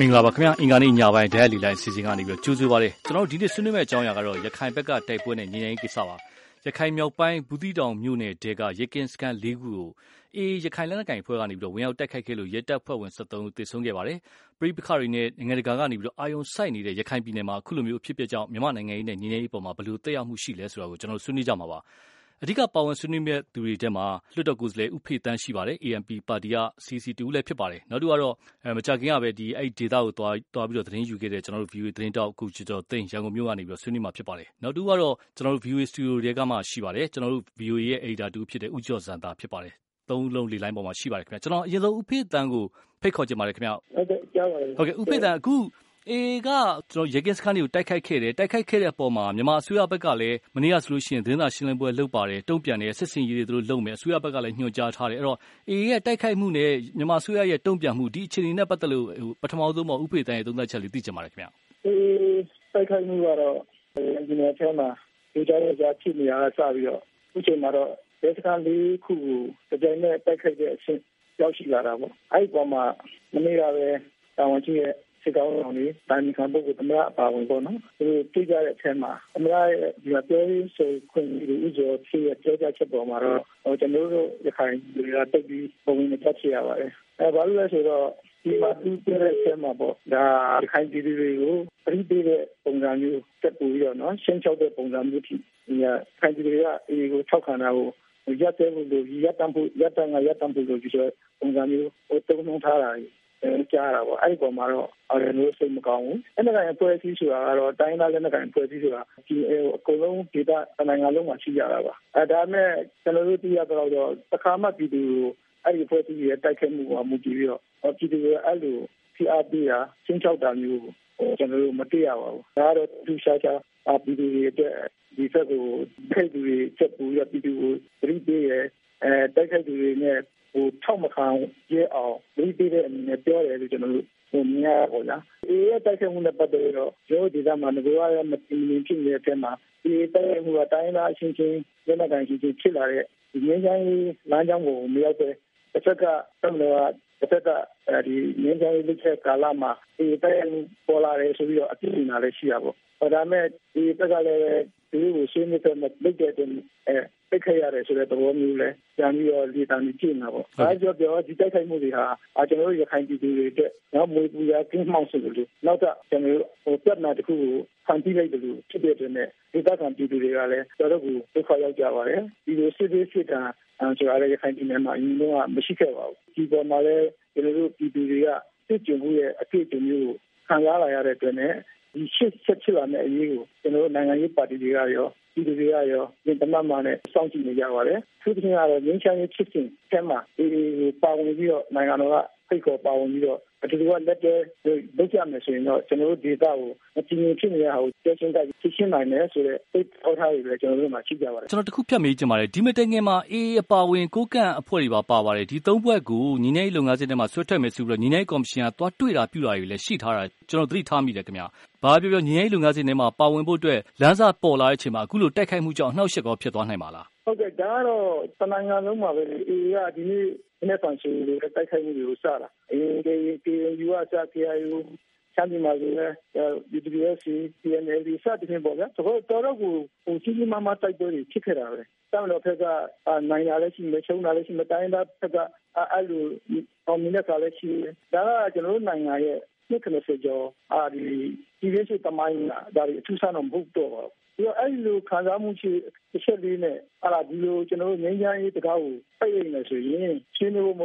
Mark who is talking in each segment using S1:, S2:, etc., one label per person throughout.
S1: မင်္ဂလာပါခင်ဗျာအင်္ဂါနေ့ညပိုင်းဒိုင်လီလိုင်းစီစဉ်ကနေပြီးကြိုးဆိုပါရစေကျွန်တော်ဒီနေ့ဆွေးနွေးမယ့်အကြောင်းအရာကတော့ရခိုင်ဘက်ကတိုက်ပွဲနဲ့ညီညာရေးကိစ္စပါရခိုင်မြောက်ပိုင်းဘူးတီတောင်မြို့နယ်တဲကရကင်းစကန်၄ခုကိုအေးရခိုင်လက်နက်ကိုင်ဖွဲ့ကနေပြီးဝင်ရောက်တိုက်ခိုက်ခဲ့လို့ရဲတပ်ဖွဲ့ဝင်73ဦးသေဆုံးခဲ့ပါတယ်ပြည်ပခါရီနဲ့နိုင်ငံတကာကနေပြီးအာယုံစိုက်နေတဲ့ရခိုင်ပြည်နယ်မှာအခုလိုမျိုးအဖြစ်အပျက်ကြောင့်မြန်မာနိုင်ငံရေးနဲ့ညီညာရေးပေါ်မှာဘယ်လိုတက်ရောက်မှုရှိလဲဆိုတာကိုကျွန်တော်ဆွေးနွေးကြမှာပါ အဓိက ပါဝင်ဆွေးနွေးမယ့်သူတွေထဲမှာ လွှတ်တော်ကိုယ်စားလှယ် ဦးဖေတန်းရှိပါတယ် ANP ပါတီက CC တူလည်းဖြစ်ပါတယ် နောက်တစ်ခုကတော့ မကြခင်ကပဲဒီအဲ့ဒေတာကို သွားသွားပြီးတော့သတင်းယူခဲ့တဲ့ကျွန်တော်တို့ VU သတင်းတောက်အခုကျော်ကျော်သိန်း ရန်ကုန်မြို့ကနေပြီးဆွေးနွေးမှာဖြစ်ပါတယ် နောက်တစ်ခုကတော့ ကျွန်တော်တို့ VU စတူဒီယိုတွေကမှ ရှိပါတယ် ကျွန်တော်တို့ VU ရဲ့ editor တူဖြစ်တဲ့ ဦးကျော်စံတာဖြစ်ပါတယ် သုံးလုံးလေးလိုင်းပေါ်မှာရှိပါတယ်ခင်ဗျ ကျွန်တော် အရင်ဆုံး ဦးဖေတန်းကို ဖိတ်ခေါ်ချင်ပါတယ်ခင်ဗျ
S2: ဟုတ်ကဲ့ ကြားပါတယ်
S1: ဟုတ်ကဲ့ဦးဖေတန်း အခု အေကကျွန်တော်ရေကင်းစခန်းတွေကို တိုက်ခိုက်ခဲ့တယ် တိုက်ခိုက်ခဲ့တဲ့အပေါ်မှာ မြန်မာအစိုးရဘက်ကလည်း မနေ့ကဆိုလို့ရှိရင် သတင်းစာရှင်းလင်းပွဲလုပ်ပါတယ် တုံ့ပြန်တယ် စစ်စင်ရေးတွေသူတို့လုပ်မယ် အစိုးရဘက်ကလည်း ညွှန်ကြားထားတယ် အဲ့တော့အေရဲ့ တိုက်ခိုက်မှုနဲ့ မြန်မာအစိုးရရဲ့ တုံ့ပြန်မှု ဒီအခြေအနေနဲ့ ပတ်သက်လို့ ပထမဆုံးမှာဥပေတန်ရဲ့ သုံးသပ်ချက်လေး သိချင်ပါတယ်ခင်ဗျ
S2: အေးတိုက်ခိုက်မှုကတော့ဒီနေ့ထဲမှာဒီကြားရကြဖြစ်နေရတာစပြီးတော့ အခုချိန်မှာတော့ဒေသခံလေးခုကိုကြိုင်နဲ့တိုက်ခိုက်တဲ့အဆင့် ရောက်ရှိလာတာပေါ့ အဲ့ဒီပေါ်မှာ မနေ့ကပဲ တာဝန်ရှိရဲ့ စစ်ကောင်းဆောင်တွေတာမီခံပုဂ္ဂိုလ်သမရအပါဝင်ပေါ့နော်သူတွေ့ကြတဲ့အထက်မှာသမရရဲ့ဒီပြောရေးဆိုခွင့်ဒီဥကျော်ဖြစ်ရဲ့ပြောကြချက်ပေါ်မှာတော့ကျွန်တော်တို့ရခိုင်တွေကတက်ပြီးပုံဝင်နဲ့ချက်ချရပါတယ်အဲဘာလို့လဲဆိုတော့ဒီမှာသူပြတဲ့အချက်မှာပေါ့ဒါရခိုင်ပြည်သူတွေကိုပြိပေးတဲ့ပုံစံမျိုးတက်ပူပြီးတော့နော်ရှင်းချောက်တဲ့ပုံစံမျိုးဖြစ်ဒီခိုင်ပြည်တွေကအေကိုထောက်ခံတာကိုရက်တဲ့လို့ရက်တမ်းဖို့ရက်တမ်းကရက်တမ်းဖို့လို့ဒီဆိုပုံစံမျိုးဟိုတုံ့နှုံထားတာကြား တာပေါ့အဲ့ဒီပုံမှာတော့အဲ့လိုစိတ်မကောင်းဘူးအဲ့ဒါကပွဲစည်းဆိုတာကတော့တိုင်းသားလက်နက်ကိုင်ပွဲစည်းဆိုတာဒီအကုန်လုံးဒေတာနိုင်ငံလုံးမှာရှိကြတာပါအဲ့ဒါနဲ့ကျွန်တော်တို့သိရတော့တော့တစ်ခါမှပြည်သူအဲ့ဒီပွဲစည်းရဲ့တိုက်ခိုက်မှုကမူတည်ပြီးတော့ပြည်သူကအဲ့လိုဖိအားပေးတာချင်းချောက်တာမျိုးကျွန်တော်တို့မသိရပါဘူးဒါကတော့သူရှာချာအ ပြည်သူတွေအတွက်ဒီဘက်ကိုခိုက်သူတွေချက်ပူရပြည်သူကိုပြိပေးရအဲတိုက်ခိုက်သူတွေနဲ့ဟိုထောက်မခံရဲအောင်ပြီးပြီးတဲ့အနေနဲ့ပြောတယ်လို့ကျွန်တော်တို့ဟိုမြင်ရပါလားအေးရဲ့တိုက်ခိုက်မှုနဲ့ပတ်သက်ပြီးတော့ရိုးဒီကမှာငကွာရမတင်မြင်ဖြစ်နေတဲ့အထက်မှာဒီတိုက်ခိုက်မှုကတိုင်းသားအချင်းချင်းလက်နက်ကိုင်ချင်းချင်းဖြစ်လာတဲ့ဒီငင်းချိုင်းလမ်းကြောင်းကိုမရောက်တဲ့တစ်ဖက်ကတမလို့တစ်ဖက်ကဒီငင်းချိုင်းလက်ချက်ကာလမှာဒီတိုက်ခိုက်မှုပေါ်လာတယ်ဆိုပြီးတော့အပြစ်တင်တာလည်းရှိရပါဘော ဒါမဲ့ဒီဘက်ကလည်းဒီကိုရှင်းနေတဲ့လက်တဲ့အဲပိတ်ခဲ့ရတယ်ဆိုတဲ့သဘောမျိုးလဲပြန်ပြီးတော့လေတံကြီးကြည့်နေတာပေါ့။ဒါကြောင့်ပြောဒီတိုက်ခိုက်မှုတွေဟာအကျွန်တော်တို့ရခိုင်ပြည်သူတွေအတွက်နောက်မွေးပူရာကင်းမှောင်ဆိုလို့နောက်တော့ကျွန်တော်တို့ဟိုပြဿနာတစ်ခုကိုဖန်တီးလိုက်တယ်လို့ဖြစ်တဲ့အတွက်နဲ့ဒေသခံပြည်သူတွေကလည်းတော်တော်ကိုဒုက္ခရောက်ကြပါတယ်။ဒီလိုစစ်စစ်စစ်တာဆိုရတဲ့ရခိုင်ပြည်နယ်မှာအရင်ကမရှိခဲ့ပါဘူး။ဒီပေါ်မှာလည်းကျွန်တော်တို့ပြည်သူတွေကစစ်ကြုံမှုရဲ့အဖြစ်အပျက်မျိုးကိုခံစားလာရတဲ့အတွက်နဲ့ ဒီရှစ်ချက်ချလာတဲ့အရေးကိုကျွန်တော်တို့နိုင်ငံရေးပါတီတွေကရောပြည်သူတွေကရောဒီတမတ်မှနဲ့စောင့်ကြည့်နေကြပါတယ်။သူတို့ကတော့ငင်းချမ်းရေးဖြစ်စဉ်အဲမှာဒီပါဝင်ပြီးတော့နိုင်ငံတော်က ဖိတ်ခေါ်ပါဝင်ပြီးတော့အတူတူကလက်တဲလုပ်ကြမယ်ဆိုရင်တော့ကျွန်တော်တို့ဒေတာကိုအချင်းချင်းဖြစ်နေတဲ့ဟာကိုကျရှင်းတိုက်ဖြစ်ရှင်းနိုင်တယ်ဆိုတော့သိထောက်ထားရည်ကျွန်တော်တို့မှာရှိကြပါတယ်
S1: ကျွန်တော်တခုဖြတ်မေးချင်ပါတယ်ဒီမတိုင်ခင်မှာအေးအပါဝင်ကိုကန့်အဖွဲ့တွေပါပါပါတယ်ဒီသုံးဘက်ကိုညီနေလုပ်ငန်းစဉ်တွေမှာဆွဲထွက်မယ်ဆိုပြီးတော့ညီနေကော်မရှင်ကသွားတွေ့တာပြုတာတွေလည်းရှိထားတာကျွန်တော်သတိထားမိတယ်ခင်ဗျာဘာပြောပြောညီနေလုပ်ငန်းစဉ်တွေမှာပါဝင်ဖို့အတွက်လမ်းစာပေါ်လာတဲ့အချိန်မှာအခုလိုတိုက်ခိုက်မှုကြောင့်နှောက်ယှက်ကောဖြစ်သွားနိုင်ပါလား
S2: ဟုတ်ကဲ့ဒါကတော့တနိုင်ငံလုံးမှာပဲအေးကဒီနေ့ ဒီနေ့ဖန်ရှင်တွေတိုက်ခိုက်မှုတွေကိုစတာအရင်ကဒီယူအစာ KIU ချမ်းဒီမှာလည်း UWSC PNL စတဲ့ပြင်ပေါ့ဗျာတော့တော်တော့ကိုဟိုကြီးကြီးမားမားတိုက်ပွဲတွေဖြစ်ခဲ့တာပဲတောင်တော့ဖက်ကနိုင်လာလည်းရှိမယ်ချုံလာလည်းရှိမယ်တိုင်းသားဖက်ကအဲ့လိုအောင်မြင်တဲ့ကလည်းရှိတယ်ဒါကကျွန်တော်တို့နိုင်ငံရဲ့နှစ်90ကျော်အာဒီဒီရရှိတမိုင်းလာဒါအထူးဆန်းတော့မဟုတ်တော့ ပါဘူးပြီးတော့အဲ့ဒီလိုခံစားမှုရှိတစ်ချက်လေးနဲ့အဲ့ဒါဒီလိုကျွန်တော်တို့ငင်းချမ်းရေးတကားကိုပိတ်ရနေဆိုရင်ရှင်းလို့မ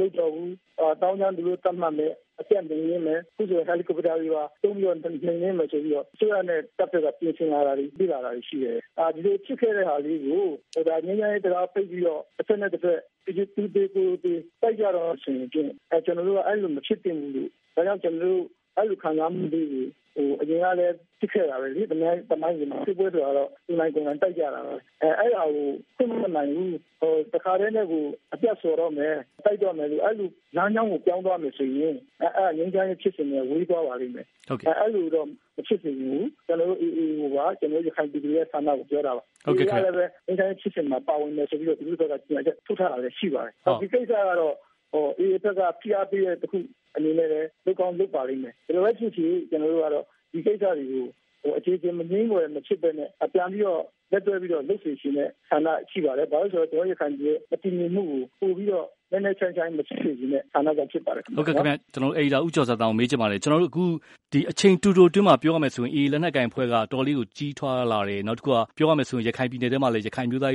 S2: လုပ်တော့ဘူးအာတောင်းချမ်းသူတို့တတ်မှတ်မယ်အပြတ်နေနေမယ်ခုဆိုဟယ်လီကော်ပတာတွေပါတုံးပြီးတော့နေနေမယ်ဆိုပြီးတော့ဆိုရတဲ့တပ်ဖက်ကပြင်ဆင်လာတာတွေပြည်လာတာရှိတယ်အာဒီလိုဖြစ်ခဲ့တဲ့ဟာလေးကိုဒါငင်းချမ်းရေးတကားပိတ်ပြီးတော့တစ်ဖက်နဲ့တစ်ဖက်ဒီတူတေကိုဒီတိုက်ကြတော့ဆိုရင်အဲကျွန်တော်တို့ကအဲ့လိုမဖြစ်တင်ဘူးလို့ဒါကြောင့်ကျွန်တော်တို့ အဲ့လိုခံစားမှုတွေဟိုအရင်ကလည်းဖြစ်ခဲ့တာပဲလေတမိုင်းတမိုင်းကမှာဖြစ်ပွဲတွေကတော့ဒီနိုင်ကုန်တိုက်ကြတာပဲအဲအဲ့ဒါကိုသိမနိုင်ဘူးဟိုတခါတည်းနဲ့ကိုအပြတ်ဆိုတော့မယ်တိုက်တော့မယ်လို့အဲ့လိုလမ်းကြောင်းကိုပြောင်းသွားမယ်ဆိုရင်အဲအဲ့ငင်းချမ်းရေးဖြစ်စဉ်တွေဝေးသွားပါလိမ့်မယ်
S1: ဟုတ်ကဲ့
S2: အဲ့လိုတော့မဖြစ်စေဘူးကျွန်တော်တို့အေးအေးဟိုပါကျွန်တော်ရခိုင်ပြည်သူရဲ့ဆန္ဒကိုပြောတာပါ
S1: ဟုတ်ကဲ့ခင်ဗျ
S2: လည်းပဲငင်းချမ်းရေးဖြစ်စဉ်မှာပါဝင်မယ်ဆိုပြီးတော့ဒီလိုတော့ကြည့်ရထုတ်ထားတာလည်းရှိပါတယ်ဒီကိစ္စကတော့ ဟအေးဘက်ကဖိအားပေးတဲ့တခုအနေနဲ့လည်းလုပ်ကောင်းလုပ်ပါလိမ့်မယ်။ဒါလိုပဲဖြစ်ဖြစ်ကျွန်တော်တို့ကတော့ဒီကိစ္စတွေကိုဟိုအခြေအချင်းမငင်းွယ်မဖြစ်ပဲနဲ့အပြန်ပြီးတော့လက်တွဲပြီးတော့လုပ်စီရှင်တဲ့ဆန္ဒရှိပါတယ်။ဘာလို့ဆိုတော့ကျွန်တော်ရခိုင်ပြည်အတည်ငြိမ်မှုကိုပို့ပြီးတော့ နည်းနည်းချမ်းချမ်းမဖြစ်စေခြင်းနဲ့ဆန္ဒကဖြစ်ပါတယ်။
S1: ဟုတ်ကဲ့ခင်ဗျကျွန်တော်အေဒါဥကျော်စာတောင်မေးချင်ပါတယ်ကျွန်တော်တို့အခုဒီအချိန်တူတူတွင်းမှာပြောရမယ်ဆိုရင်အေးလက်နက်ကင်ဖွဲ့ကတော်လေးကိုကြီးထွားလာတယ်နောက်တစ်ခုကပြောရမယ်ဆိုရင်ရခိုင်ပြည်နယ်ထဲမှာလည်းရခိုင်မျိုးသား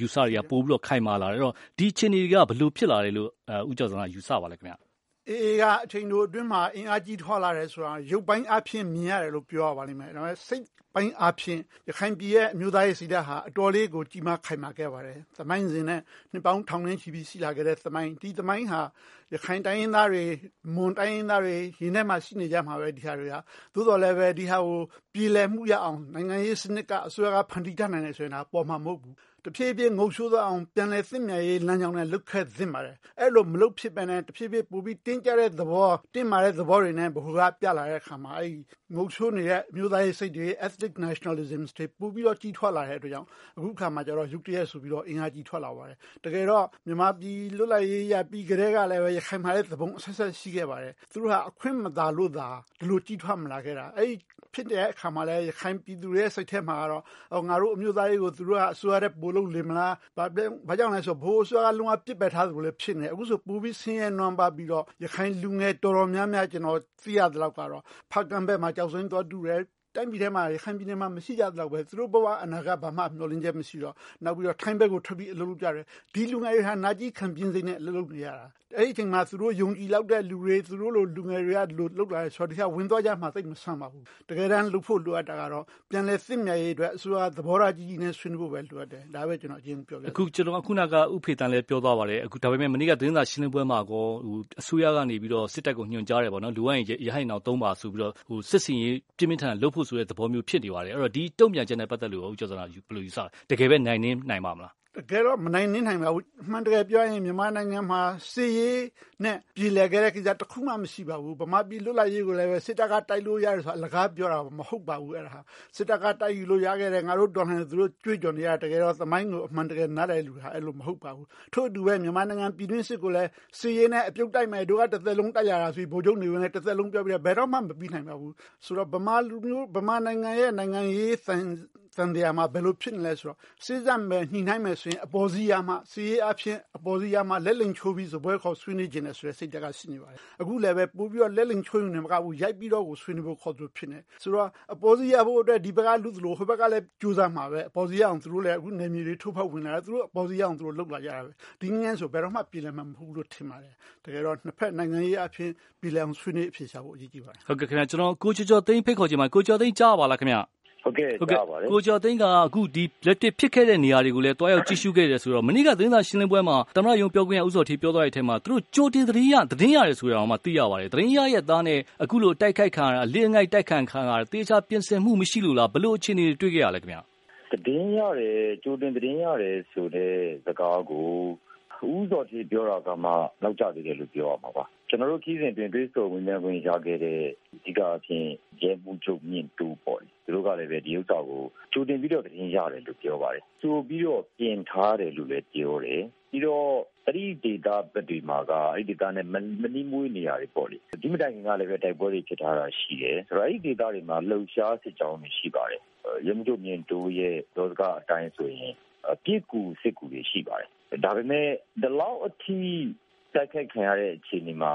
S1: ယူဆတွေကပို့ပြီးတော့ခိုင်မာလာတယ်အဲ့တော့ဒီအချိန်တွေကဘလို့ဖြစ်လာတယ်လို့ဥကျော်စာကယူဆပါလဲခင်ဗျ
S3: အေးကအချိန်တို့အတွင်းမှာအင်အားကြီးထွားလာတယ်ဆိုတာရုပ်ပိုင်းအဖြစ်မြင်ရတယ်လို့ပြောရပါလိမ့်မယ်ဒါပေမဲ့စိတ်ပိုင်းအားဖြင့်ရခိုင်ပြည်ရဲ့အမျိုးသားရေးစိတ်ဓာတ်ဟာအတော်လေးကိုကြီးမားခိုင်မာခဲ့ပါတယ်။သမိုင်းစဉ်နဲ့နှစ်ပေါင်းထောင်နဲ့ချီပြီးရှိလာခဲ့တဲ့သမိုင်းဒီသမိုင်းဟာရခိုင်တိုင်းရင်းသားတွေမွန်တိုင်းရင်းသားတွေရင်းထဲမှာရှိနေကြမှာပဲဒီဟာတွေကသို့တော်လည်းပဲဒီဟာကိုပြည်လည်မှုရအောင်နိုင်ငံရေးစနစ်ကအစိုးရကဖန်တီးတတ်နိုင်တယ်ဆိုရင်တော့ပေါ်မှာမဟုတ်ဘူး တဖြည်းဖြည်းငုံဆိုးသွားအောင်ပြန်လည်သင့်မြတ်ရေးလမ်းကြောင်းနဲ့လုတ်ခတ်သင့်ပါတယ်အဲ့လိုမလုတ်ဖြစ်ပဲနဲ့တဖြည်းဖြည်းပိုပြီးတင်းကျပ်တဲ့သဘောတင်းမာတဲ့သဘောတွေနဲ့ဘ ഹു ကပြလာတဲ့အခါမှာအဲ့ငုံဆိုးနေတဲ့အမျိုးသားရေးစိတ်တွေ ethnic nationalism တွေပိုပြီးတော့ကြီးထွားလာတဲ့အတွက်ကြောင့်အခုခါမှာကျတော့ယူကလီးယားဆိုပြီးတော့အင်အားကြီးထွားလာပါတယ်တကယ်တော့မြန်မာပြည်လွတ်လပ်ရေးရပြီးကြတဲ့ကလည်းပဲရခိုင်မှာလည်းသဘုံအဆက်ဆက်ရှိခဲ့ပါတယ်သူတို့ဟာအခွင့်မသာလို့သာဒီလိုကြီးထွားမလာခဲ့တာအဲ့ဖြစ်တဲ့အခါမှာလည်းရခိုင်ပြည်သူတွေရဲ့စိတ်ထဲမှာကတော့ငါတို့အမျိုးသားရေးကိုသူတို့ကအစိုးရတဲ့ပို့လို့လေမလားဘာဘာကြောင့်လဲဆိုဘိုးအစိုးရက လုံးဝပြစ်ပယ်ထားသလိုလည်း ဖြစ်နေအခုဆိုပူပြီးဆင်းရဲနွမ်းပါပြီးတော့ ရခိုင်လူငယ်တော်တော်များများ ကျွန်တော်သိရတဲ့လောက်ကတော့ ဖာကန်ဘက်မှာကြောက်စင်းသွားတူတယ် တိုင်းပြည်ထဲမှာ ရခိုင်ပြည်နယ်မှာ မရှိကြတော့ပဲ သူတို့ဘဝ အနာဂတ် ဘာမှ မျှော်လင့်ချက် မရှိတော့ နောက်ပြီးတော့ ထိုင်းဘက်ကို ထွက်ပြီး အလုပ်လုပ်ကြတယ် ဒီလူငယ်တွေဟာ နာကြီးခံပြင်းစိမ့်နဲ့ အလုပ်လုပ်နေရတာ အဲ့ဒီအချိန်မှာ သူတို့ ယုံကြည်လောက်တဲ့လူတွေ သူတို့လို လူငယ်တွေကလိုလောက်လာတဲ့ဆော်ဒီကဝင်သွားကြမှသိမဆန်းပါဘူး တကယ်တမ်း လုပ်ဖို့ လိုအပ်တာကတော့ ပြန်လဲစစ်မြရေးအတွက် အစိုးရသဘောထားကြီးကြီးနဲ့ ဆွေးနွေးဖို့ပဲ လိုအပ်တယ် ဒါပဲ ကျွန်တော်အရင်ပြောပြ
S1: အခုကျွန်တော်ခုနကဥဖေတန်လည်း ပြောသွားပါတယ်အခုဒါပေမဲ့ မနေ့က သတင်းစာရှင်းလင်းပွဲမှာကောဟိုအစိုးရကနေပြီးတော့စစ်တပ်ကို ညွှန်ကြားတယ်ပေါ့နော်လူဝိုင်းရဟိုင်အောင် သုံးပါဆိုပြီးတော့ဟိုစစ်စင်ရေး ပြင်းပြင်းထန်လုပ်ဖို့ဆိုတဲ့သဘောမျိုးဖြစ်နေပါတယ်အဲ့တော့ဒီတုံ့ပြန်ချက်နဲ့ပတ်သက်လို့ဦးကျော်စံဘယ်လိုယူဆလဲတကယ်ပဲနိုင်နေနိုင်ပါမလား
S3: တကယ်တော့မနိုင်နှင်းနိုင်ပါဘူးအမှန်တကယ်ပြောရင်မြန်မာနိုင်ငံမှာစစ်ရေးနဲ့ပြည်လည်ခဲ့တဲ့ကိစ္စတစ်ခုမှမရှိပါဘူးဗမာပြည်လွတ်လပ်ရေးကိုလည်းပဲစစ်တပ်ကတိုက်လို့ရတယ်ဆိုတာအလကားပြောတာမဟုတ်ပါဘူးအဲ့ဒါစစ်တပ်ကတိုက်ယူလို့ရခဲ့တဲ့ငါတို့တော်လှန်သူတို့ကြွေးကြော်နေရတကယ်တော့သမိုင်းကိုအမှန်တကယ်နားလည်လူဟာအဲ့လိုမဟုတ်ပါဘူးထို့အတူပဲမြန်မာနိုင်ငံပြည်တွင်းစစ်ကိုလည်းစစ်ရေးနဲ့အပြုတ်တိုက်မယ်တို့ကတစ်သက်လုံးတိုက်ရတာဆိုပြီးဗိုလ်ချုပ်နေဝင်လည်းတစ်သက်လုံးပြောပြီးဘယ်တော့မှမပြီးနိုင်ပါဘူးဆိုတော့ဗမာလူမျိုးဗမာနိုင်ငံရဲ့နိုင်ငံရေး သံတရားမှာ ဘယ်လိုဖြစ်နေလဲဆိုတော့စိစံမဲ့ညှိနှိုင်းမယ်ဆိုရင် အပေါ်စီးရမှစီးရေးအဖြစ်အပေါ်စီးရမှ လက်လင်ချိုးပြီးစပွဲခေါ်ဆွေးနွေးခြင်းနဲ့ဆိုတဲ့ စိတ်ဓာတ်က ရှိနေပါတယ် အခုလည်းပဲ ပို့ပြီးတော့ လက်လင်ချိုးနေမှာကဘူး ရိုက်ပြီးတော့ကို ဆွေးနွေးဖို့ ခေါ်သူဖြစ်နေဆိုတော့ အပေါ်စီးရဖို့အတွက် ဒီဘက်ကလူသလို ဟိုဘက်ကလည်း ကြိုးစားမှာပဲ အပေါ်စီးရအောင် သူတို့လည်း အခုနေမြေတွေထုတ်ဖောက်ဝင်လာတယ် သူတို့အပေါ်စီးရအောင် သူတို့လှုပ်လာကြတာပဲ ဒီငန်းဆို ဘယ်တော့မှ ပြည်လည်မှာ မဟုတ်လို့ ထင်ပါတယ် တကယ်တော့ နှစ်ဖက်နိုင်ငံရေးအဖြစ်ပြည်လည်အောင် ဆွေးနွေးအဖြေရှာဖို့ အရေးကြီးပါတယ်
S1: ဟုတ်ကဲ့ခင်ဗျာကျွန်တော် ကိုကျော်ကျော်သိန်း ဖိတ်ခေါ်ခြင်းမှာကိုကျော်သိန်း ကြားပါလားခင်ဗျာ
S4: ဟုတ်ကဲ့ကြားပါတယ်
S1: ကိုကျော်သိန်းက အခုဒီလက်တစ်ဖြစ်ခဲ့တဲ့နေရာတွေကိုလည်းတွားရောက်ကြည့်ရှုခဲ့တယ်ဆိုတော့ မနေ့က သတင်းစာရှင်းလင်းပွဲမှာ သမရယုံပြောခွင့်ရ ဦးစောထေပြောသွားတဲ့အထက်မှာ သူတို့ ကြိုတင်သတင်းရသတင်းရတယ်ဆိုရအောင်မှ သိရပါတယ် သတင်းရရဲ့သားနဲ့ အခုလိုတိုက်ခိုက်ခံရတာ အလင်းငိုက်တိုက်ခံခံရတာတေချာပြင်ဆင်မှုမရှိလို့လားဘလို့အခြေအနေတွေ တွေ့ခဲ့ရလဲခင်ဗျာ
S4: သတင်းရတယ် ကြိုတင်သတင်းရတယ်ဆိုတဲ့ စကားကို ဦးစောထေပြောတာကမှ နောက်ကျသေးတယ်လို့ ပြောရမှာပါ ကျွန်တော်တို့ခီးစဉ်တွင်တွေးဆိုဝင်နေဝင်ရခဲ့တဲ့အဓိကအဖြစ်ရဲမှုချုပ်မြင့်တူပေါ့သူတို့ကလည်းပဲဒီဥစ္စာကိုကြိုတင်ပြီးတော့တင်ရတယ်လို့ပြောပါတယ်ဆိုပြီးတော့ပြင်ထားတယ်လို့လည်းပြောတယ်ပြီးတော့အဲ့ဒီ data ဘက်တွေမှာကအဲ့ဒီ data နဲ့မနီးမွေးနေရတယ်ပေါ့လေဒီမတိုင်ခင်ကလည်းပဲတိုက်ပွဲတွေဖြစ်ထားတာရှိတယ်ဆိုတော့အဲ့ဒီ data တွေမှာလှုပ်ရှားစစ်ကြောင်းတွေရှိပါတယ်ရမတို့မြင့်တိုးရဲ့ဒေါသကအတိုင်းဆိုရင်ပြစ်ကူစစ်ကူတွေရှိပါတယ်ဒါပေမဲ့ဒီလောက်အထိ တိုက်ခိုက်ခံရတဲ့အခြေအနေမှာ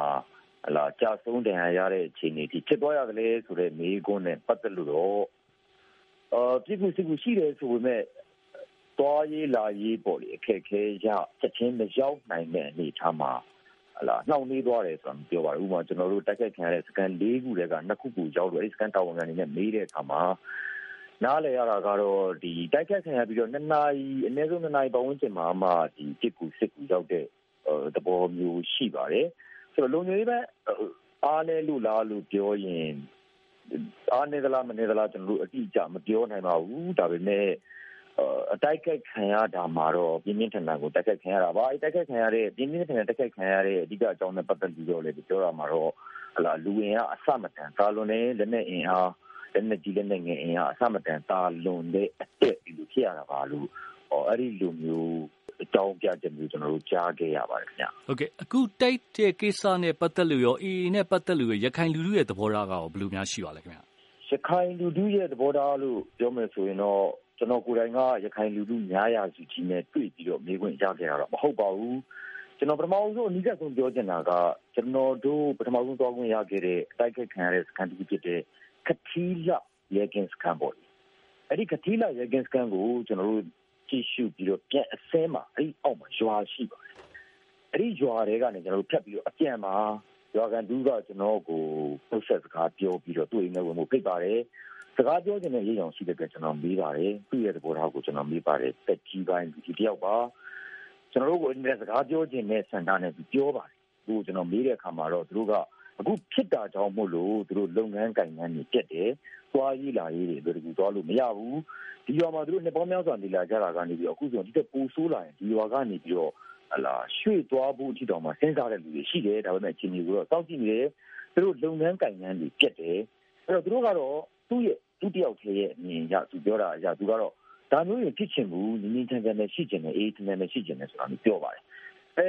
S4: ဟလာကြာဆုံးတန်ရရတဲ့အခြေအနေဒီဖြစ်သွားရတယ်ဆိုတဲ့မေးခွန်းနဲ့ပတ်သက်လို့တော့အာပြည်သူစစ်ကူရှိတယ်ဆိုပေမဲ့တွားရေးလာရေးပေါ့လေအခက်ခဲရချက်ချင်းမရောက်နိုင်တဲ့အနေအထားမှာဟလာနှောင့်နှေးသွားတယ်ဆိုတာပြောပါတယ်ဥပမာကျွန်တော်တို့တိုက်ခိုက်ခံရတဲ့စကန်၄ခုတည်းကနှစ်ခုခုရောက်တော့အဲဒီစကန်တာဝန်ခံနေနဲ့မေးတဲ့အခါမှာနားလည်ရတာကတော့ဒီတိုက်ခတ်ခံရပြီးတော့နှစ်နာရီအနည်းဆုံးနှစ်နာရီပတ်ဝန်းကျင်မှာမှဒီတစ်ကူစစ်ကူရောက်တဲ့ သဘောမျိုးရှိပါတယ်ဆိုတော့လုံခြုံရေးပဲအားလဲလို့လားလို့ပြောရင်အားနေသလားမနေသလားကျွန်တော်တို့အတိအကျမပြောနိုင်ပါဘူးဒါပေမဲ့အတိုက်ခိုက်ခံရတာမှာတော့ပြင်းပြင်းထန်ထန်ကိုတိုက်ခိုက်ခံရတာပါအဲတိုက်ခိုက်ခံရတဲ့ပြင်းပြင်းထန်ထန်တိုက်ခိုက်ခံရတဲ့အဓိကအကြောင်းနဲ့ပတ်သက်ပြီးတော့လည်းပြောရမှာတော့ဟလာလူဝင်ကအစမတန်ကာလွန်နဲ့လက်နဲ့အင်အားလက်နဲ့ကြီးလက်နဲ့ငယ်အင်အားအစမတန်တာလွန်တဲ့အတက်ဒီလိုဖြစ်ရတာပါလို့ဟောအဲ့ဒီလိုမျိုး အကြောင်းပြချက်မျိုး ကျနော်တို့ ကြားခဲ့ရပါတယ်ခင်ဗျ။
S1: ဟုတ်ကဲ့ အခုတိုက်တဲ့ကိစ္စနဲ့ပတ်သက်လို့ရော AA နဲ့ပတ်သက်လို့ရော ရခိုင်လူထုရဲ့ သဘောထားကရော ဘယ်လိုများရှိပါလဲခင်ဗျ။
S4: ရခိုင်လူထုရဲ့သဘောထားလို့ ပြောမယ်ဆိုရင်တော့ ကျနော်ကိုယ်တိုင်က ရခိုင်လူထုများရာစုကြီးနဲ့ တွေ့ပြီးတော့ မေးခွန်းရခဲ့တာတော့ မဟုတ်ပါဘူး။ကျနော် ပထမဆုံး အနီးကပ်ဆုံးပြောချင်တာက ကျနော်တို့ ပထမဆုံးသွားခွင့်ရခဲ့တဲ့ အတိုက်ခိုက်ခံရတဲ့ စခန်းတခုဖြစ်တဲ့ ကထီးလှ ရဲကင်းစခန်းပေါ့။အဲဒီ ကထီးလှ ရဲကင်းစခန်းကို ကျနော်တို့ ကြည့်ရှုပြီးတော့ပြန်အဆင်းမှာအဲဒီအောက်မှာရွာရှိပါတယ်။အဲဒီရွာတွေကနေကျနော်တို့ဖြတ်ပြီးတော့အပြန်မှာရွာခံတူကကျွန်တော်ကိုပုတ်ဆက်စကားပြောပြီးတော့သူ့အိမ်ထဲဝင်ဖို့ဖိတ်ပါတယ်စကားပြောချင်တဲ့ရေးအောင်ရှိတဲ့အတွက်ကျွန်တော်မေးပါတယ်သူ့ရဲ့သဘောထားကိုကျွန်တော်မေးပါတယ်တက်ကြီးပိုင်းဒီတယောက်ပါကျွန်တော်တို့ကိုအဲ့ဒီစကားပြောချင်တဲ့စံတာနဲ့ပြောပါတယ်သူ့ကိုကျွန်တော်မေးတဲ့အခါမှာတော့သူတို့က အခုဖြစ်တာကြောင့်မို့လို့သူတို့လုပ်ငန်းကိုင်ငန်းတွေတက်တယ်သွားရေးလာရေးတွေတို့ကူသွားလို့မရဘူးဒီရွာမှာသူတို့နှစ်ပေါင်းများစွာနေလာကြတာကနေပြီးအခုဆိုဒီတက်ပိုဆိုးလာရင်ဒီရွာကနေပြီးတော့ဟလာရွှေ့သွားဖို့အထိတောင်မှစဉ်းစားတဲ့လူတွေရှိတယ်ဒါပေမဲ့အချိန်ကြီးကိုတော့စောင့်ကြည့်နေတယ်သူတို့လုပ်ငန်းကိုင်ငန်းတွေပြတ်တယ်အဲ့တော့သူတို့ကတော့သူ့ရဲ့သူတယောက်တည်းရဲ့အမြင်ရသူပြောတာအရသူကတော့ဒါမျိုးရင်ဖြစ်ချင်ဘူးနင်းနင်းချမ်းချမ်းနဲ့ရှိချင်တယ်အေးချမ်းချမ်းနဲ့ရှိချင်တယ်ဆိုတာမျိုးပြောပါတယ်အဲ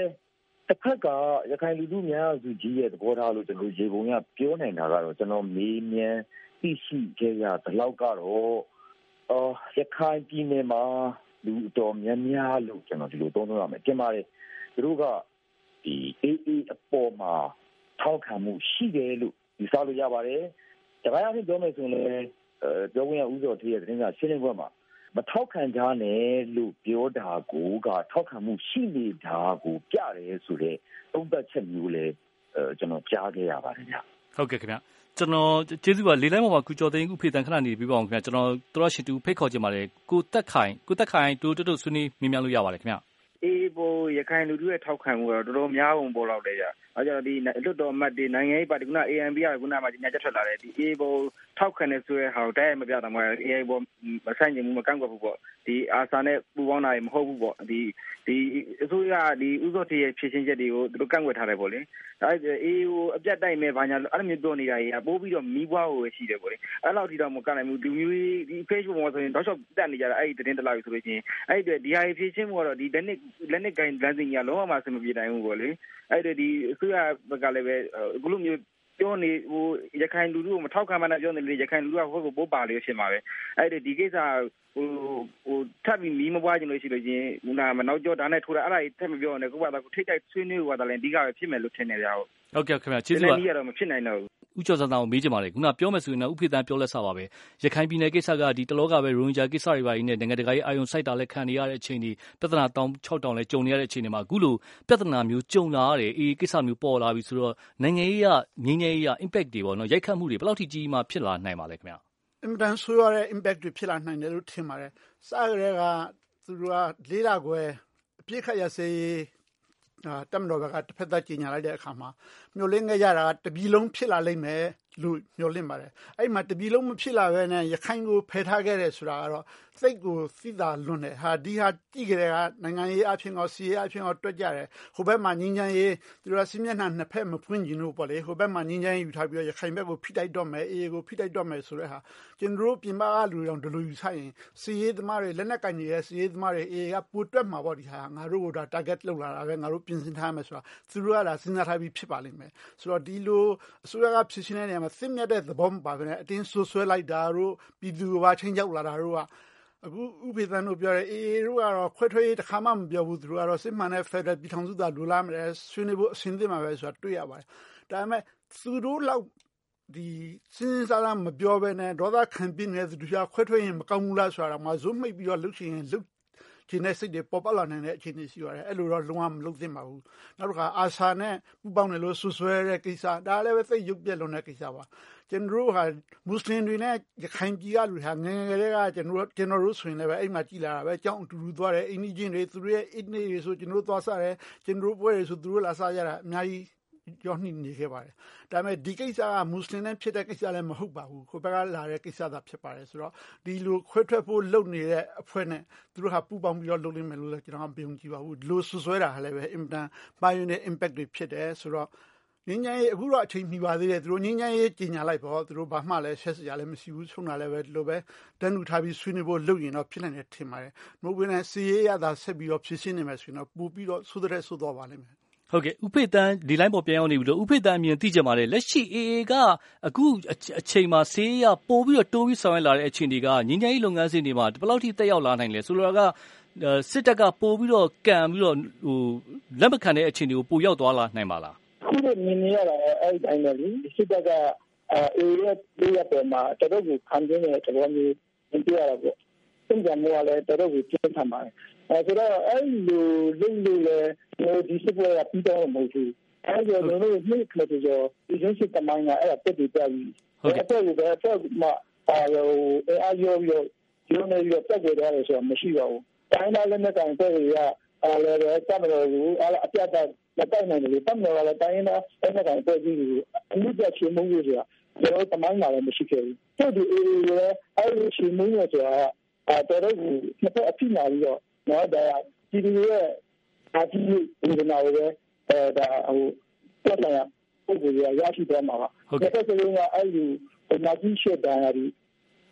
S4: တစ်ဖက်ကရခိုင်လူထုများစုကြီးရဲ့သဘောထားလို့ကျွန်တော်ရေပုံရပြောနိုင်တာကတော့ကျွန်တော်မေးမြန်းသိရှိခဲ့ရတဲ့လောက်ကတော့အော်ရခိုင်ပြည်နယ်မှာလူတော်များများလို့ကျွန်တော်ဒီလိုသုံးသပ်ရမယ်ကျင်ပါတယ်သူတို့ကဒီအေးအေးအပေါ်မှာထောက်ခံမှုရှိတယ်လို့ယူဆလို့ရပါတယ်တခါရရင်ပြောမယ်ဆိုရင်လည်းပြောခွင့်ရဦးစောထေးရဲ့သတင်းစာရှင်းလင်းပွဲမှာ မထောက်ခံကြနဲ့လို့ပြောတာကိုကထောက်ခံမှုရှိနေတာကိုပြတယ်ဆိုတော့သုံးသက်ချက်မျိုးလဲကျွန်တော်ကြားခဲ့ရပါတယ်ဗျ
S1: ဟုတ်ကဲ့ခင်ဗျကျွန်တော်ကျေးဇူးပါလေးလိုင်းပေါ်မှာကုကျော်သိန်းဦးဖေတန်ခဏနေပြီးပါအောင်ခင်ဗျကျွန်တော်တို့ရှိတူဖိတ်ခေါ်ခြင်းပါတယ်ကိုတက်ခိုင်ကိုတက်ခိုင်တူတူဆွေးနွေးမြင်မြန်လို့ရပါတယ်ခင်ဗျ
S5: အေး ပိုရခိုင်လူထုရဲ့ထောက်ခံမှုတော့တော်တော်များပုံပေါ်လောက်တယ်ကြ။အဲကြောင့်ဒီလွတ်တော်အမတ်တွေနိုင်ငံရေးပါတီက ANP ကခုနမှညချက်ထွက်လာတယ်ဒီအေးပိုထောက်ခံနေဆိုရဲဟာတိုက်ရိုက်မပြတာမှအေးပိုမဆိုင်ချင်ဘူးမကန့်ကွက်ဘူးပေါ့ဒီအာဆာနဲ့ပူပေါင်းတာမဟုတ်ဘူးပေါ့ဒီဒီအစိုးရဒီဥစောထေးရဲ့ဖြည့်ချင်းချက်တွေကိုသူတို့ကန့်ကွက်ထားတယ်ပေါ့လေဒါအေးဟိုအပြတ်တိုက်မဲ့ဘာညာအဲ့လိုမျိုးပြောနေတာကြီးပိုးပြီးတော့မီးပွားကိုရှိတယ်ပေါ့လေအဲ့လောက်ထိတော့မကနိုင်ဘူးလူမျိုးဒီ Facebook မှာဆိုရင်တော့ရှော့တက်နေကြတာအဲ့ဒီတင်းတလာပြီဆိုလို့ချင်းအဲ့ဒီဒီဟာဖြည့်ချင်းမှုကတော့ဒီလက်နစ်လက်နစ်ဂိုင်းလမ်းစဉ်ကြီးကလုံးဝမဆင်မပြေနိုင်ဘူးပေါ့လေအဲ့ဒီဒီအစိုးရဘက်ကလည်းပဲအခုလိုမျိုးပြောနေဟိုရခိုင်လူလူကိုမထောက်ခံမှန်းပြောနေလေရခိုင်လူလူကဟိုကိုပိုးပါလို့ဖြစ်မှာပဲအဲ့ဒီဒီကိစ္စဟိုဟိုထပ်ပြီးမီးမပွားကြလို့ရှိလို့ချင်းဟိုနာမနောက်ကျော်ဒါနဲ့ထိုးတာအဲ့ဒါကြီးထပ်မပြောနဲ့ကိုကသာကိုထိတ်တိုက်ဆွေးနွေးသွားတယ်လည်းအဓိကပဲဖြစ်မယ်လို့ထင်နေကြဟုတ်
S1: ဟုတ်ကဲ့ခင်ဗျာကျေးဇူးပါ
S5: ဒီနေ့ကတော့မဖြစ်နိုင်တော့ဘူး
S1: ဦးကျော်စံတောင်ကို မေးချင်ပါတယ် ခုနပြောမယ်ဆိုရင်တော့ဥဖေသန်းပြောလက်စပါပဲ ရခိုင်ပြည်နယ်ကိစ္စက ဒီတလောကပဲ ရိုဟင်ဂျာကိစ္စတွေပါကြီးနဲ့ နိုင်ငံတကာရေးအာယုံစိုက်တာလည်း ခံနေရတဲ့အချိန်ဒီပြဿနာတောင်6တောင်လည်း ကြုံနေရတဲ့အချိန်တွေမှာ အခုလို ပြဿနာမျိုး ကြုံလာရတယ်အေးကိစ္စမျိုး ပေါ်လာပြီဆိုတော့ နိုင်ငံရေးရငြိမ်းချမ်းရေးရ impact တွေပေါ့နော်ရိုက်ခတ်မှုတွေ ဘယ်လောက်ထိ ကြီးမှဖြစ်လာနိုင်ပါလဲခင်ဗျာ
S3: အင်တန် ဆိုးရတဲ့ impact တွေ ဖြစ်လာနိုင်တယ်လို့ ထင်ပါတယ် စကြရဲကသူတို့ကလေးလာခွဲ အပြစ်ခတ်ရစေး တက်မတော်ဘက်ကတစ်ဖက်သက်ကြီးညာလိုက်တဲ့အခါမှာမျိုးလင်းခဲ့ကြတာတပြီလုံးဖြစ်လာလိမ့်မယ်လို့မျှော်လင့်ပါတယ်အဲ့မှာတပြီလုံးမဖြစ်လာဘဲနဲ့ရခိုင်ကိုဖယ်ထားခဲ့တယ်ဆိုတာကတော့ စိတ်ကိုသိတာလွန်တယ်ဟာဒီဟာကြည့်ကြတဲ့ကနိုင်ငံရေးအဖြစ်ကောစီရေးအဖြစ်ကောတွက်ကြတယ်ဟိုဘက်မှာငင်းချမ်းရေးသူတို့စီမျက်နှာနှစ်ဖက်မဖွင့်ကြည့်လို့ပေါ့လေဟိုဘက်မှာငင်းချမ်းရေးယူထားပြီးတော့ရခိုင်ဘက်ကိုဖိတိုက်တော့မယ်အေးကိုဖိတိုက်တော့မယ်ဆိုတဲ့ဟာကျွန်တော်တို့ပြင်ပကလူတွေတော့ဒီလိုယူဆရင်စီရေးသမားတွေလက်နက်ကင်နေတဲ့စီရေးသမားတွေအေးကပူတွက်မှာပေါ့ဒီဟာငါတို့ကဒါ target လောက်လာတာပဲငါတို့ပြင်ဆင်ထားမယ်ဆိုတာသူတို့ကဒါစဉ်းစားထားပြီးဖြစ်ပါလိမ့်မယ်ဆိုတော့ဒီလိုအစိုးရကဖြစ်ရှင်တဲ့နေရာမှာစစ်မြတ်တဲ့သဘောမပါဘဲနဲ့အတင်းဆွဆွဲလိုက်တာတို့ပြည်သူကချင်းကြောက်လာတာတို့က အခုဥပေသန်တို့ပြောတယ်အေးတို့ကတော့ ခွဲထွေးတစ်ခါမှ မပြောဘူး သူတို့ကတော့ စစ်မှန်တဲ့ Federal ပြည်ထောင်စုသားလူလာမယ် ဆွေးနွေးဖို့အစဉ်သင့်မှာပဲဆိုတာ တွေ့ရပါတယ် ဒါပေမဲ့ သူတို့လောက်ဒီစဉ်းစားလာမပြောဘဲနဲ့ ဒေါသခံပြင်းနေတဲ့သူတို့ခွဲထွေးရင် မကောင်းဘူးလားဆိုတာမှဇုံးမိတ်ပြီးတော့လှုပ်ရှင်လှုပ် ကျင်းတဲ့စိတ်တွေပေါ်ပေါက်လာနိုင်တဲ့အခြေအနေရှိပါတယ်အဲ့လိုတော့လုံးဝမလုပ်သင့်ပါဘူးနောက်တစ်ခါအာဆာနဲ့ပူပေါင်းတယ်လို့ဆွဆွဲတဲ့ကိစ္စဒါလည်းပဲသိရုပ်ပြက်လွန်တဲ့ကိစ္စပါကျွန်တော်တို့ဟာမွတ်စလင်တွေနဲ့ရခိုင်ပြည်ကလူဟာငယ်ငယ်တွေကကျွန်တော်ကျွန်တော်တို့ဆိုရင်လည်းပဲအိမ်မှာကြည်လာတာပဲအကြောင်းအတူတူသွားတယ်အိမ်ကြီးချင်းတွေသူတို့ရဲ့အိတ်နေတွေဆိုကျွန်တော်တို့သွားစားတယ်ကျွန်တော်တို့ပွဲတွေဆိုသူတို့လာစားကြတာအများကြီး ကြောနှိနေခဲ့ပါတယ်။ဒါပေမဲ့ဒီကိစ္စကမွတ်စလင်နဲ့ဖြစ်တဲ့ကိစ္စလည်းမဟုတ်ပါဘူး။ခိုဘက်ကလာတဲ့ကိစ္စသာဖြစ်ပါတယ်ဆိုတော့ဒီလိုခွဲထွက်ဖို့လုပ်နေတဲ့အဖွဲ့နဲ့သူတို့ဟာပူပေါင်းပြီးတော့လုပ်လိမ့်မယ်လို့လည်းကျွန်တော်မယုံကြည်ပါဘူး။ဒီလိုဆွဆွဲတာလည်းပဲအင်တန်ပါယူတဲ့ impact တွေဖြစ်တယ်ဆိုတော့ငြိမ်းချမ်းရေးအခုတော့အချိန်မီပါသေးတယ်သူတို့ငြိမ်းချမ်းရေးကြီးညာလိုက်ပေါ့သူတို့ဘာမှလည်းဆက်စရာလည်းမရှိဘူးဆုံးတာလည်းပဲဒီလိုပဲတန်းတူထားပြီးဆွေးနွေးဖို့လုပ်ရင်တော့ဖြစ်နိုင်တယ်ထင်ပါတယ်မဟုတ်ဘဲနဲ့စီရေးရတာဆက်ပြီးတော့ဖြည့်ရှင်းနေမယ်ဆိုရင်တော့ပို့ပြီးတော့ဆိုးတဲ့ဆိုးတော့ပါလိမ့်မယ်
S1: ဟုတ်ကဲ့ဥဖေတန်းဒီလိုင်းပေါ်ပြန်ရောက်နေပြီလို့ဥဖေတန်းအမြင်သိကြပါတယ်လက်ရှိ AA ကအခုအချိန်မှာဆေးရပို့ပြီးတော့တိုးပြီးဆောင်ရွက်လာတဲ့အခြေအနေကငင်းငယ်လုပ်ငန်းစဉ်တွေမှာဘယ်လောက်ထိတက်ရောက်လာနိုင်လဲဆိုလိုတာကစစ်တပ်ကပို့ပြီးတော့ကံပြီးတော့ဟိုလက်မခံတဲ့အခြေအနေကိုပို့ရောက်သွားလာနိုင်ပါလား
S2: ခုလိုမြင်နေရတာအဲ့ဒီတိုင်းပဲလေစစ်တပ်ကအေးရဲ့ဒီရပေါ်မှာတတော့ကိုခံနေတဲ့သဘောမျိုးမြင်ပြရတာပေါ့စင်ကြမောလည်းတတော့ကိုပြင်းထန်ပါတယ် အဲဆိုတော့အဲ့လိုလိမ့်လို့လည်းဒီစစ်ပွဲကပြီးတော့မဟုတ်ဘူးအဲ့ဒီလိုမျိုးနှိမ့်ခလို့ကြောဒီစစစ်တမိုင်းကအဲ့ဒါတက်ပြီးပြပြီးဟုတ်ကဲ့အဲ့ဒါကအဲ့မှာအာရောအားရောရောဒီလိုမျိုးတက်ကြရတယ်ဆိုတော့မရှိပါဘူးတိုင်းသားလည်းမကန်တဲ့ရအားလည်းပဲတမလို့ဘူးအားအပြတ်တက်မတိုင်နိုင်ဘူးတမလို့လည်းတိုင်းသားလည်းမကန်တဲ့ကြီးဘူးအမှုပြချင်မှုကြီးဆိုတာကျွန်တော်တမိုင်းလာလည်းမရှိခဲ့ဘူးသူဒီအေးလည်းအဲ့ဒီချင်မှုဆိုတာအဲတော်တော်ကိုနှစ်ဖက်အဖြစ်လာပြီးတော့ နော်ဒါဒီဒီရဲ့အတီးဒီနာဝဲအဲဒါဟိုတက်လာပုံစံရရရှိသွားမှာပါ
S1: ဟုတ်ကဲ့
S2: ဆက်လုံးကအဲ့ဒီနာကြီးရှေ့တန်းရည်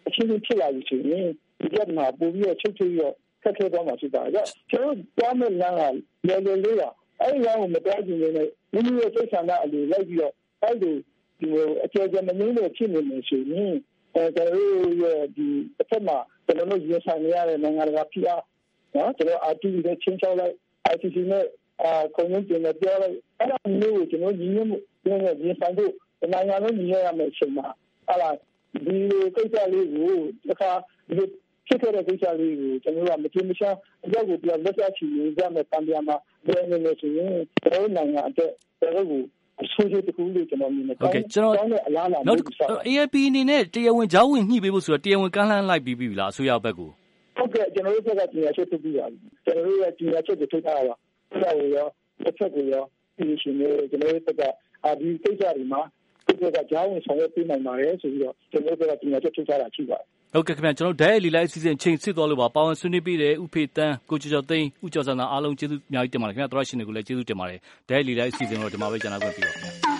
S2: အချင်းချင်းဖြစ်လာပြီဆိုရင်ဒီကမှာပုံပြီးတော့ချုပ်ချုပ်ရခက်ခဲသွားမှာဖြစ်တာကြောင့်ကျွန်တော်သွားမဲ့လမ်းကလေလေလေးကအဲ့ဒီလမ်းကိုမတွားကြည့်နေနဲ့မိမိရဲ့စိတ်ဆန္ဒအလိုလိုက်ပြီးတော့အဲ့ဒီဒီအကျယ်ကျယ်မငင်းလို့ဖြစ်နေနေဆိုရင်အဲကျွန်တော်ရဲ့ဒီတစ်ဖက်မှာကျွန်တော်တို့ရဆိုင်ရတဲ့နိုင်ငံတကာဖိအား နော်ကျွန်တော် RTP နဲ့ချင်းချောက်လိုက် ICC နဲ့အာကွန်မြူနတီနဲ့ပြောလိုက်အဲ့ဒါမျိုးကိုကျွန်တော်ညီညွတ်မှုနဲ့ရဆိုင်ဖို့နိုင်ငံလုံးညီညွတ်ရမယ့်အချိန်မှာအဲ့ဒါဒီကိစ္စလေးကိုတစ်ခါဒီဖြစ်ခဲ့တဲ့ကိစ္စလေးကိုကျွန်တော်ကမတင်မရှာအကြောက်ကိုပြန်လက်ချချီနေကြမယ်တံပြန်မှာဘယ်နေလဲဆိုရင်ကျွန်တော်နိုင်ငံအတွက်ကျွန်တော်ကိုအဆိုးကြီးတခုလို့ကျွန်တော်မြင်တယ်
S1: ဟုတ်ကဲ့ကျွန်တော်
S2: အလားလာ
S1: နောက် AAP အနေနဲ့တရားဝင်ကြောင်းဝင်ညှိပေးဖို့ဆိုတော့တရားဝင်ကမ်းလှမ်းလိုက်ပြီးပြီလားအစိုးရဘက်ကို
S2: ဟု တ်ကဲ့ကျွန်တော်တို့ဘက်ကကြီးရချက်ထုတ်ပြီးပါပြီကျွန်တော်တို့ရဲ့ကြီးရချက်တွေထုတ်ထားတာပါဆက်ရရောတစ်ချက်ကိုရောဒီရှင်နေကျွန်တော်တို့ဘက်ကအာဒီကိစ္စတွေမှာဒီကကြောင်းဝင်ဆောင်ရွက်ပေးနိုင်ပါတယ်ဆိုပြီးတော့ကျွန်တော်တို့ဘက်ကကြီးရချက်ထုတ်ထားတာရှိပါတယ်
S1: ဟုတ်ကဲ့ခင်ဗျကျွန်တော်ဒဲလီလိုက်အစီအစဉ်ချိန်စစ်သွားလို့ပါပါဝင်ဆွေးနွေးပေးတယ်ဥဖေတန်းကိုကျော်ကျော်သိန်းဥကျော်စံသာအားလုံးကျေးဇူးအများကြီးတင်ပါတယ်ခင်ဗျသရရှင်တွေကိုလည်းကျေးဇူးတင်ပါတယ်ဒဲလီလိုက်အစီအစဉ်တော့ဒီမှာပဲကျွန်တော်ပြန်ပြီးပါခင်ဗျ